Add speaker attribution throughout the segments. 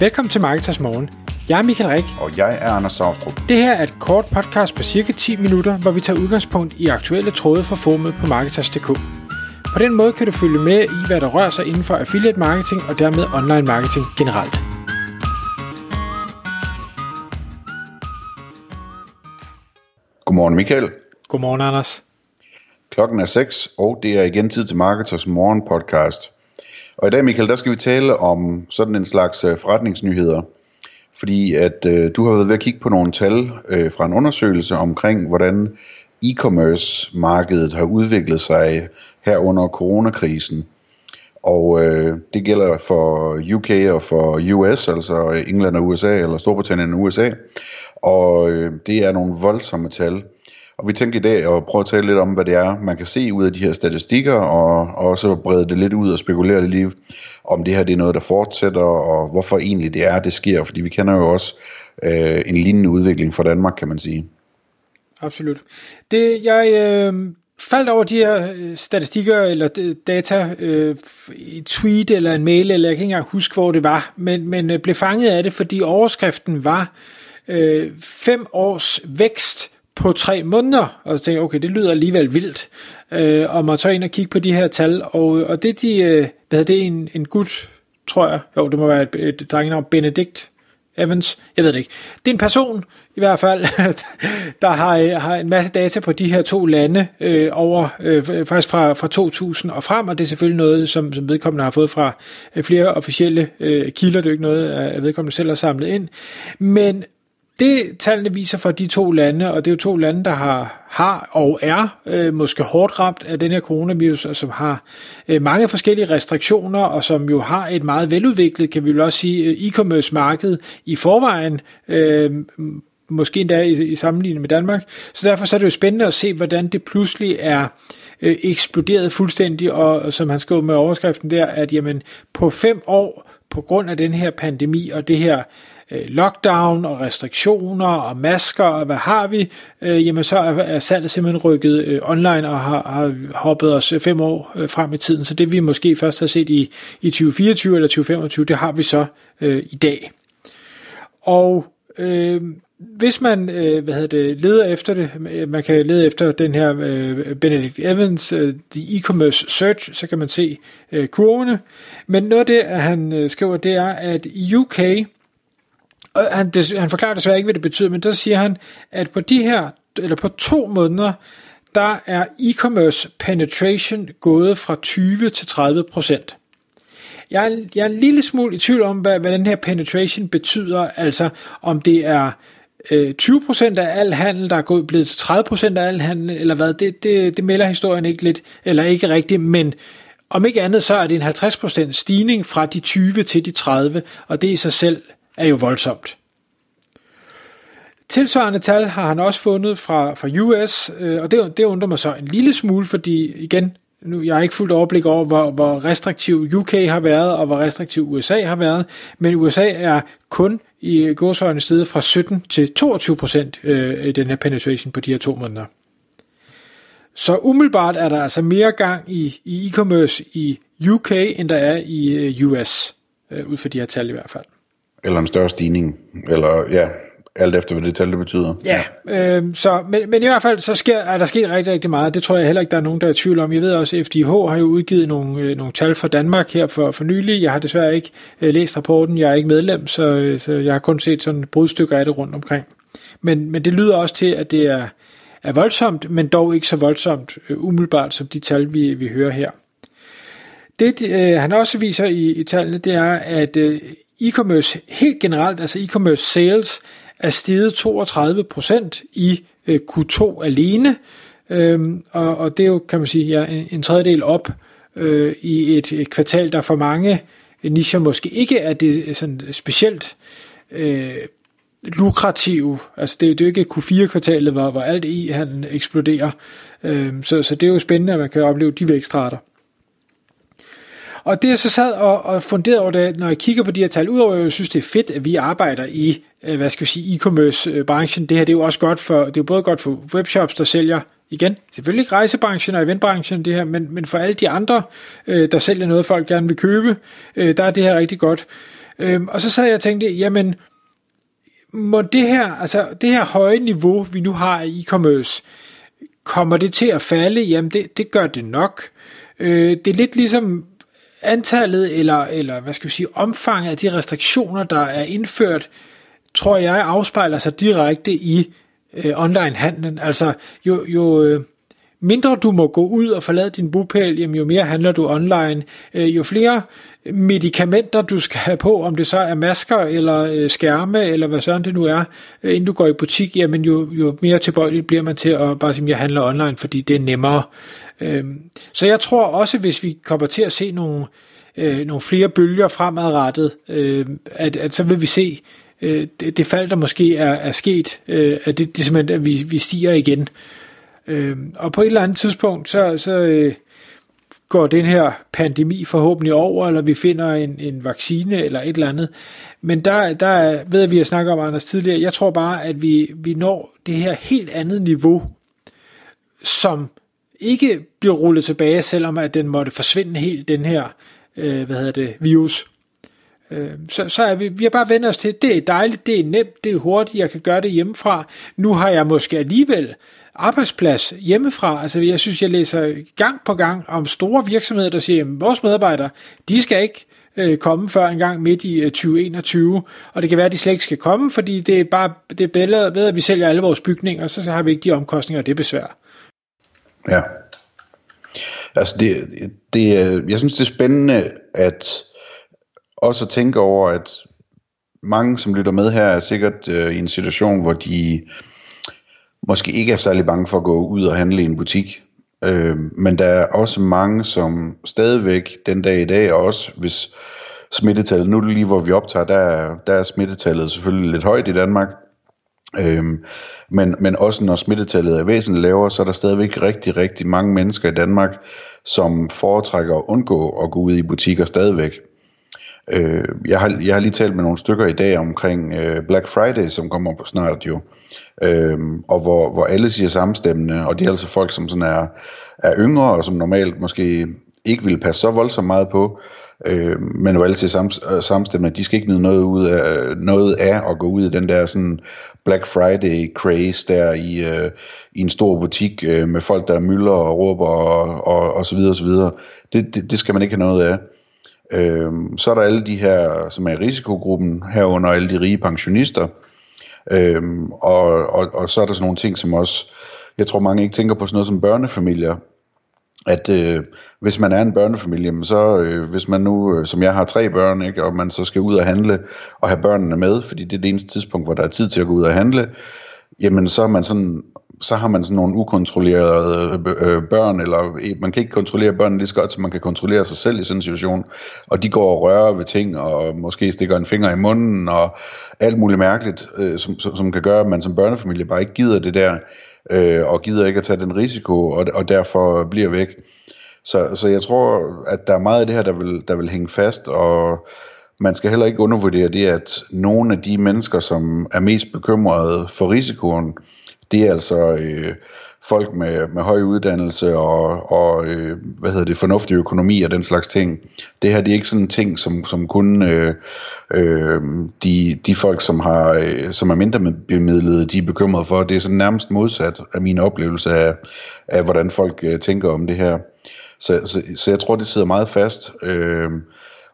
Speaker 1: Velkommen til Marketers Morgen. Jeg er Michael Rik.
Speaker 2: Og jeg er Anders Saustrup.
Speaker 1: Det her er et kort podcast på cirka 10 minutter, hvor vi tager udgangspunkt i aktuelle tråde fra formet på Marketers.dk. På den måde kan du følge med i, hvad der rører sig inden for affiliate marketing og dermed online marketing generelt.
Speaker 2: Godmorgen Michael.
Speaker 1: Godmorgen Anders.
Speaker 2: Klokken er 6, og det er igen tid til Marketers Morgen podcast. Og i dag, Michael, der skal vi tale om sådan en slags øh, forretningsnyheder. Fordi at øh, du har været ved at kigge på nogle tal øh, fra en undersøgelse omkring, hvordan e-commerce markedet har udviklet sig her under coronakrisen. Og øh, det gælder for UK og for US, altså England og USA, eller Storbritannien og USA. Og øh, det er nogle voldsomme tal. Og vi tænker i dag at prøve at tale lidt om, hvad det er, man kan se ud af de her statistikker, og, og også brede det lidt ud og spekulere lidt om det her det er noget, der fortsætter, og hvorfor egentlig det er, det sker. Fordi vi kender jo også øh, en lignende udvikling for Danmark, kan man sige.
Speaker 1: Absolut. Det, jeg øh, faldt over de her øh, statistikker eller data øh, i tweet eller en mail, eller jeg kan ikke engang huske, hvor det var, men, men øh, blev fanget af det, fordi overskriften var øh, fem års vækst på tre måneder, og så tænkte jeg, okay, det lyder alligevel vildt, øh, og må tage ind og kigge på de her tal, og, og det de, øh, hvad det en, en gut, tror jeg, jo, det må være et, et drengenavn, Benedikt Evans, jeg ved det ikke. Det er en person, i hvert fald, der har, øh, har en masse data på de her to lande øh, over, øh, faktisk fra, fra 2000 og frem, og det er selvfølgelig noget, som, som vedkommende har fået fra øh, flere officielle øh, kilder, det er jo ikke noget, at vedkommende selv har samlet ind. Men det tallene viser for de to lande, og det er jo to lande, der har, har og er øh, måske hårdt ramt af den her coronavirus, og som har øh, mange forskellige restriktioner, og som jo har et meget veludviklet, kan vi vel også sige, øh, e-commerce marked i forvejen, øh, måske endda i, i sammenligning med Danmark. Så derfor så er det jo spændende at se, hvordan det pludselig er øh, eksploderet fuldstændig, og som han skrev med overskriften der, at jamen, på fem år, på grund af den her pandemi og det her Øh, lockdown og restriktioner og masker og hvad har vi, øh, jamen så er, salget simpelthen rykket øh, online og har, har hoppet os fem år øh, frem i tiden. Så det vi måske først har set i, i 2024 eller 2025, det har vi så øh, i dag. Og øh, hvis man øh, hvad hedder det, leder efter det, øh, man kan lede efter den her øh, Benedict Evans, øh, The E-Commerce Search, så kan man se øh, kurvene. Men noget af det, han øh, skriver, det er, at i UK, han, des, han forklarer desværre ikke, hvad det betyder, men der siger han, at på de her, eller på to måneder, der er e-commerce penetration gået fra 20 til 30 procent. Jeg er, jeg er en lille smule i tvivl om, hvad, hvad den her penetration betyder, altså om det er øh, 20% af al handel, der er gået, blevet til 30% af al handel, eller hvad, det, det, det melder historien ikke lidt, eller ikke rigtigt, men om ikke andet, så er det en 50% stigning fra de 20 til de 30, og det i sig selv er jo voldsomt. Tilsvarende tal har han også fundet fra, fra US, øh, og det, det undrer mig så en lille smule, fordi igen, nu jeg har ikke fuldt overblik over, hvor, hvor restriktiv UK har været, og hvor restriktiv USA har været, men USA er kun i godsøjne stedet fra 17 til 22 procent øh, i den her penetration på de her to måneder. Så umiddelbart er der altså mere gang i, i e-commerce i UK, end der er i øh, US, øh, ud fra de her tal i hvert fald.
Speaker 2: Eller en større stigning, eller ja, alt efter hvad det tal det betyder.
Speaker 1: Ja, øh, så, men, men i hvert fald så sker, er der sket rigtig, rigtig meget. Det tror jeg heller ikke, der er nogen, der er i tvivl om. Jeg ved også, at FDH har jo udgivet nogle, øh, nogle tal for Danmark her for, for nylig. Jeg har desværre ikke øh, læst rapporten, jeg er ikke medlem, så, øh, så jeg har kun set sådan brudstykker af det rundt omkring. Men, men det lyder også til, at det er, er voldsomt, men dog ikke så voldsomt øh, umiddelbart som de tal, vi, vi hører her. Det øh, han også viser i, i tallene, det er, at øh, e-commerce helt generelt, altså e-commerce sales, er steget 32 procent i øh, Q2 alene, øhm, og, og det er jo, kan man sige, ja, en, en tredjedel op øh, i et, et kvartal, der for mange nicher måske ikke er det øh, sådan specielt øh, lukrative. Altså det, det er jo ikke Q4-kvartalet, hvor, hvor alt i han eksploderer. Øh, så, så det er jo spændende, at man kan opleve de vækstrater. Og det jeg så sad og, og funderede over det, når jeg kigger på de her tal, udover at jeg synes, det er fedt, at vi arbejder i, øh, hvad skal vi sige, e-commerce-branchen, det her det er jo også godt for, det er jo både godt for webshops, der sælger igen, selvfølgelig ikke rejsebranchen og eventbranchen, det her, men, men for alle de andre, øh, der sælger noget, folk gerne vil købe, øh, der er det her rigtig godt. Øhm, og så sad jeg og tænkte, jamen, må det her, altså det her høje niveau, vi nu har i e-commerce, kommer det til at falde? Jamen, det, det gør det nok. Øh, det er lidt ligesom antallet, eller, eller hvad skal vi sige, omfanget af de restriktioner, der er indført, tror jeg afspejler sig direkte i øh, online-handlen. Altså, jo, jo øh, mindre du må gå ud og forlade din bupæl, jamen, jo mere handler du online. Øh, jo flere medicamenter du skal have på, om det så er masker eller øh, skærme, eller hvad sådan det nu er, øh, inden du går i butik, jamen jo, jo mere tilbøjelig bliver man til at bare sige, at jeg handler online, fordi det er nemmere. Øh, så jeg tror også, hvis vi kommer til at se nogle, øh, nogle flere bølger fremadrettet, øh, at, at så vil vi se øh, det, det fald, der måske er, er sket, at det, det simpelthen, at vi, vi stiger igen. Øhm, og på et eller andet tidspunkt, så, så går den her pandemi forhåbentlig over, eller vi finder en, en vaccine eller et eller andet. Men der, der ved at vi har snakket om Anders tidligere, jeg tror bare, at vi, vi når det her helt andet niveau, som ikke bliver rullet tilbage, selvom at den måtte forsvinde helt, den her øh, hvad hedder det, virus. Øh, så, så er vi, vi har bare vendt os til, det er dejligt, det er nemt, det er hurtigt, jeg kan gøre det hjemmefra. Nu har jeg måske alligevel arbejdsplads hjemmefra. Altså jeg synes, jeg læser gang på gang om store virksomheder, der siger, at vores medarbejdere, de skal ikke øh, komme før en gang midt i øh, 2021, og det kan være, at de slet ikke skal komme, fordi det er bare det er bedre, bedre, at vi sælger alle vores bygninger, så har vi ikke de omkostninger og det besvær.
Speaker 2: Ja. Altså det, det, øh, jeg synes, det er spændende at også at tænke over, at mange, som lytter med her, er sikkert øh, i en situation, hvor de måske ikke er særlig bange for at gå ud og handle i en butik. Øh, men der er også mange, som stadigvæk den dag i dag, og også hvis smittetallet, nu lige hvor vi optager, der der er smittetallet selvfølgelig lidt højt i Danmark, Øhm, men, men også når smittetallet er væsentligt lavere, så er der stadigvæk rigtig, rigtig mange mennesker i Danmark, som foretrækker at undgå at gå ud i butikker stadigvæk. Øh, jeg, har, jeg har lige talt med nogle stykker i dag omkring øh, Black Friday, som kommer på snart jo, øh, og hvor, hvor alle siger samstemmende, og det er altså folk, som sådan er, er yngre, og som normalt måske ikke vil passe så voldsomt meget på, øh, men jo altid sam, øh, samstemmende, de skal ikke nyde noget, ud af, øh, noget af at gå ud i den der sådan Black Friday craze der i, øh, i en stor butik øh, med folk, der mylder og råber og, og, og så videre og så videre. Det, det, det skal man ikke have noget af. Øh, så er der alle de her, som er i risikogruppen, herunder alle de rige pensionister. Øh, og, og, og så er der sådan nogle ting, som også, jeg tror mange ikke tænker på sådan noget som børnefamilier, at øh, hvis man er en børnefamilie, så øh, hvis man nu, øh, som jeg har tre børn, ikke, og man så skal ud og handle og have børnene med, fordi det er det eneste tidspunkt, hvor der er tid til at gå ud og handle, jamen så er man sådan så har man sådan nogle ukontrollerede øh, øh børn, eller øh, man kan ikke kontrollere børnene lige så godt, som man kan kontrollere sig selv i sådan en situation, og de går og rører ved ting, og måske stikker en finger i munden, og alt muligt mærkeligt, øh, som, som, som kan gøre, at man som børnefamilie bare ikke gider det der, øh, og gider ikke at tage den risiko, og, og derfor bliver væk. Så, så jeg tror, at der er meget af det her, der vil, der vil hænge fast, og man skal heller ikke undervurdere det, at nogle af de mennesker, som er mest bekymrede for risikoen, det er altså øh, folk med, med høj uddannelse og, og øh, hvad hedder det, fornuftig økonomi og den slags ting. Det her det er ikke sådan en ting, som, som kun øh, øh, de, de folk, som, har, øh, som er mindre bemidlede, de er bekymrede for. Det er sådan nærmest modsat af min oplevelse af, af hvordan folk øh, tænker om det her. Så, så, så jeg tror, det sidder meget fast. Øh,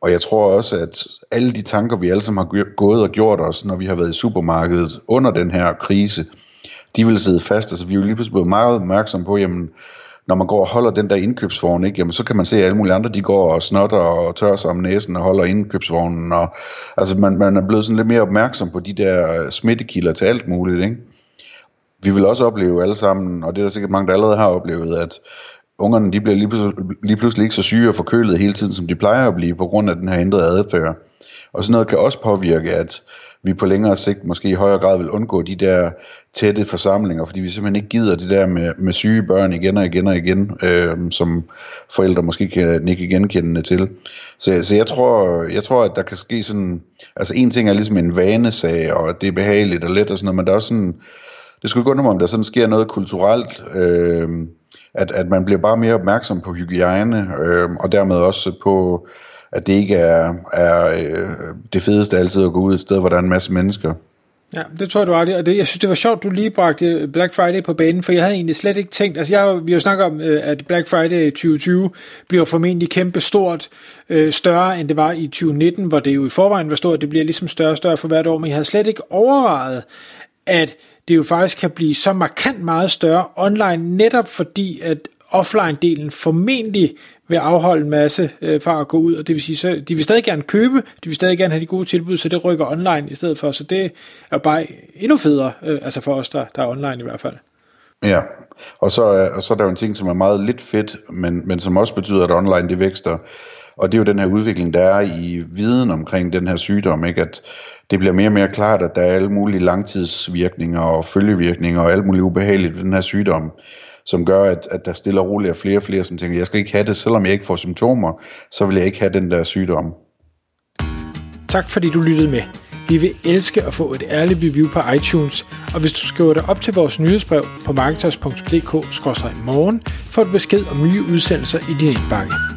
Speaker 2: og jeg tror også, at alle de tanker, vi alle sammen har gået og gjort os, når vi har været i supermarkedet under den her krise, de vil sidde fast. Altså vi er jo lige pludselig blevet meget opmærksomme på, jamen, når man går og holder den der indkøbsvogn, ikke, jamen, så kan man se, at alle mulige andre, de går og snotter og tørrer sig om næsen og holder indkøbsvognen. Og, altså man, man er blevet sådan lidt mere opmærksom på de der smittekilder til alt muligt. Ikke? Vi vil også opleve alle sammen, og det er der sikkert mange, der allerede har oplevet, at ungerne de bliver lige pludselig, lige pludselig ikke så syge og forkølet hele tiden, som de plejer at blive, på grund af den her ændrede adfærd. Og sådan noget kan også påvirke, at vi på længere sigt måske i højere grad vil undgå de der tætte forsamlinger, fordi vi simpelthen ikke gider det der med, med syge børn igen og igen og igen, øh, som forældre måske kan ikke genkende til. Så, så jeg, tror, jeg tror, at der kan ske sådan, altså en ting er ligesom en vanesag, og det er behageligt og let og sådan noget, men der er også sådan, det skulle gå mig, om der sådan sker noget kulturelt, øh, at, at man bliver bare mere opmærksom på hygiejne, øh, og dermed også på, at det ikke er, er øh, det fedeste altid at gå ud et sted, hvor der er en masse mennesker.
Speaker 1: Ja, det tror jeg, du har det. Og det, jeg synes, det var sjovt, du lige bragte Black Friday på banen, for jeg havde egentlig slet ikke tænkt, altså jeg, vi har jo snakket om, øh, at Black Friday 2020 bliver formentlig kæmpe stort, øh, større end det var i 2019, hvor det jo i forvejen var stort, det bliver ligesom større og større for hvert år, men jeg havde slet ikke overvejet, at det jo faktisk kan blive så markant meget større online, netop fordi, at offline-delen formentlig vil afholde en masse øh, fra at gå ud, og det vil sige, så de vil stadig gerne købe, de vil stadig gerne have de gode tilbud, så det rykker online i stedet for, så det er bare endnu federe, øh, altså for os, der, der er online i hvert fald.
Speaker 2: Ja, og så, er, og så er der jo en ting, som er meget lidt fedt, men, men som også betyder, at online det vækster, og det er jo den her udvikling, der er i viden omkring den her sygdom, ikke? at det bliver mere og mere klart, at der er alle mulige langtidsvirkninger og følgevirkninger og alt muligt ubehageligt ved den her sygdom som gør, at, at der stiller roligt og flere og flere, som tænker, jeg skal ikke have det, selvom jeg ikke får symptomer, så vil jeg ikke have den der sygdom.
Speaker 1: Tak fordi du lyttede med. Vi vil elske at få et ærligt review på iTunes, og hvis du skriver dig op til vores nyhedsbrev på marketers.dk-morgen, får du besked om nye udsendelser i din indbakke.